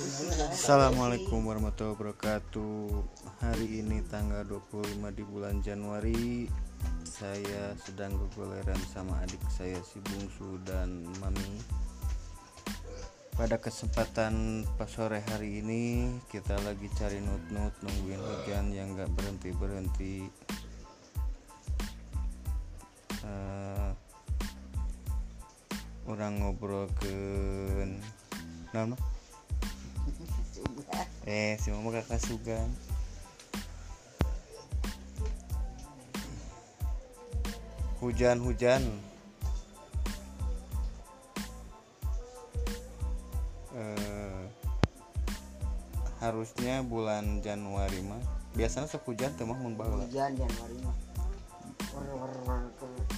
Assalamualaikum warahmatullahi wabarakatuh. Hari ini tanggal 25 di bulan Januari Saya sedang kegoleran sama adik saya si bungsu dan mami. Pada kesempatan pas sore hari ini Kita lagi cari nut-nut nungguin hujan yang gak berhenti-berhenti. Eh, Orang ngobrol ke Nama? Eh, si mama kakak sugan. Hujan-hujan. Eh, harusnya bulan Januari mah biasanya sok hujan teh mah baheula. hujan Januari mah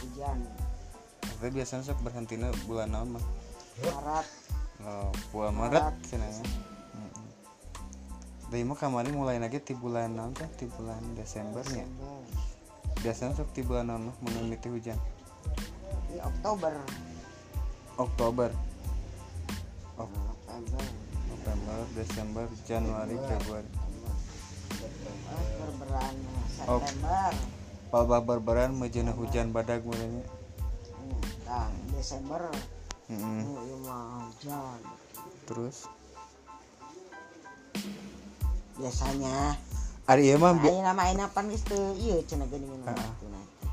hujan Tapi biasanya sok berhentina bulan naon mah? Maret Oh, bulan Maret cenanya. Mah kamari mulai lagi di bulan naon teh? Di bulan Desembernya. Biasanya sok di bulan mun mimiti hujan? di Oktober. Oktober, November November, Desember, Januari, Februari. Berberan September. Palbah berberan mejana hujan badag mulanya. Hmm, tang Desember mah hujan Terus biasanya. Ari ieu mah bi- ayo nama napan geus teu ieu cenah geuningan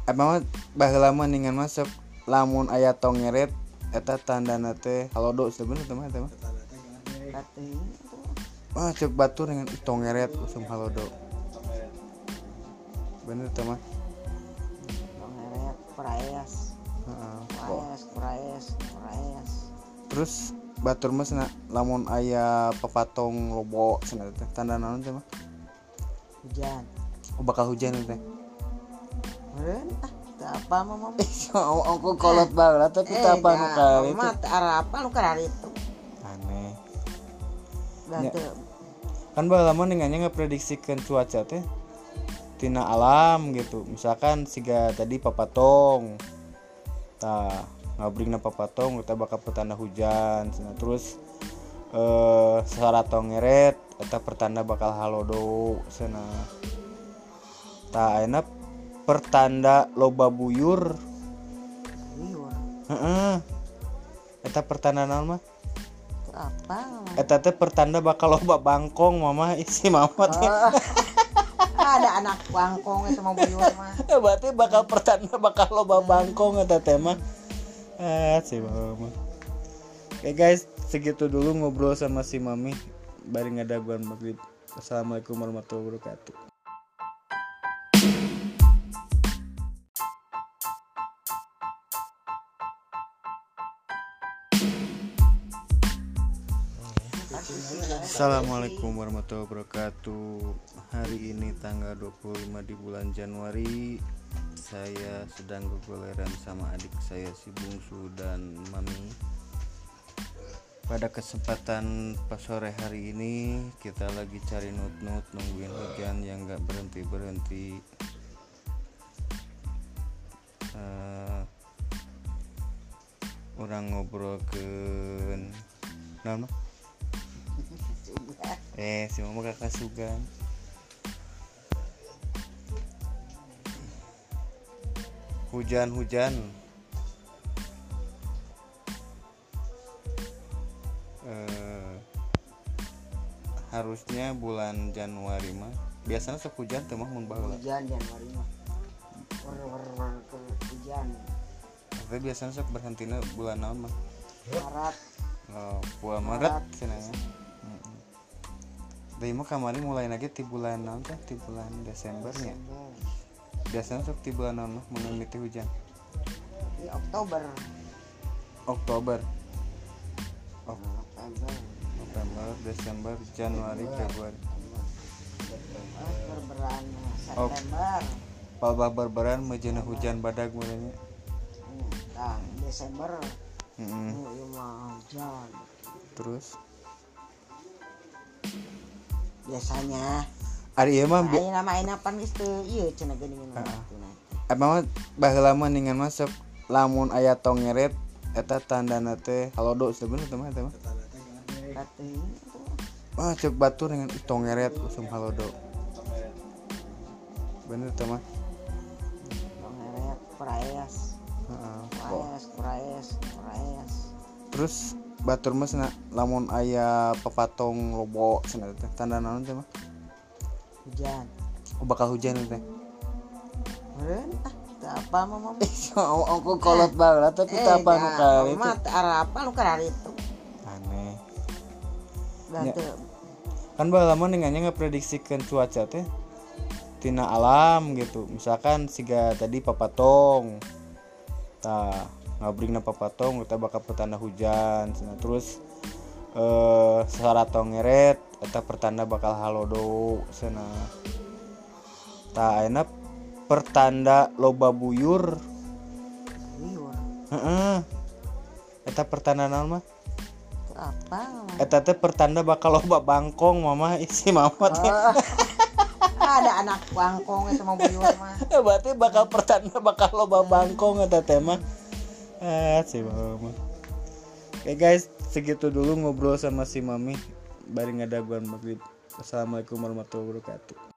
apa mah baheula mah ningan masuk lamun aya tongeret eta tandana teh halodo sebenarnya teh mah eta mah. Wah, cek batur dengan ih, tongeret usum halodo. Bener teh mah. ngeret praes Heeh. praes praes praes Terus batur mah cenah lamun aya pepatong lobo cenah teh tanda naon teh mah? hujan Oh, bakal hujan teh. Meren ah apa Oh, aku kolot banget tapi tak apa nu kali mah apa lu karari itu Aneh. Ya. Kan baheula mah ningannya ngeprediksikan cuaca teh tina alam gitu. Misalkan siga tadi papatong. Tah, ngabringna papatong kita bakal petanda hujan. cenah. Terus eh saratong ngeret eta pertanda bakal halodo cenah. Tah ayeuna pertanda loba buyur. Heeh. Eta pertanda naon mah? apa Eta teh pertanda bakal loba bangkong mama isi mama teh. ada anak bangkong itu mau buyur mah Eh, berarti bakal pertanda bakal loba bangkong eta teh mah. Ah, si mama. Oke guys, segitu dulu ngobrol sama si Mami. Bari ngadaguan maghrib. Assalamualaikum warahmatullahi wabarakatuh. Assalamualaikum warahmatullahi wabarakatuh. Hari ini tanggal 25 di bulan Januari Saya sedang kegoleran sama adik saya si bungsu dan mami. Pada kesempatan pas sore hari ini Kita lagi cari nut-nut nungguin hujan yang gak berhenti-berhenti. Eh, Orang ngobrol ke Nama? Eh, si mama kakak sugan. Hujan-hujan. Eh, harusnya bulan Januari mah biasanya sok hujan teh mah hujan Januari mah wer ke hujan Tapi biasanya sok berhentina bulan naon mah? Maret Oh, bulan Maret cenanya. Deui mah kamari mulai lagi di bulan naon teh? Di bulan Desembernya. Biasanya sok di bulan mun mimiti hujan? di Oktober Oktober, November November, Desember, Januari, Februari. Berberan. September Palbah berberan mejana hujan badag mulanya. Hmm, tang Desember iya mah hujan Terus biasanya. Ari ieu mah ayo nama ayo napan geus teu ieu cenah geuningan waktu nanti apa mah baheula mah ningan masuk lamun aya tongeret eta tandana teh halodo sebenarnya teh mah eta mah. Kateuing tuh ah cek batur dengan tongeret usum halodo. Bener teman praes, Heeh. praes, praes, praes. terus batur mas na lamun aya pepatong lobo cenah teh tanda naon teh mah Hujan. oh, bakal hujan teh ah, tak apa mah mama. oh, aku kolot banget tapi tak apa nu kali Mah teu apa nu karari itu. aneh Ya. teu kan baheula mah nengannya ngeprediksikan cuaca teh tina alam gitu misalkan siga tadi papatong tah ngabringna papatong kita bakal petanda hujan cenah. terus eh sarato ngeret eta pertanda bakal halodo sana tah ayeuna pertanda loba buyur heeh eta pertanda naon mah apa mama. eta teh pertanda bakal loba bangkong mama isi mama teh Oh. ada anak bangkong itu mau buyur mah. Berarti bakal pertanda bakal loba bangkong eta teh mah. Ah, si mama. Oke guys, segitu dulu ngobrol sama si Mami. Bari ngadaguan maghrib. Assalamualaikum warahmatullahi wabarakatuh.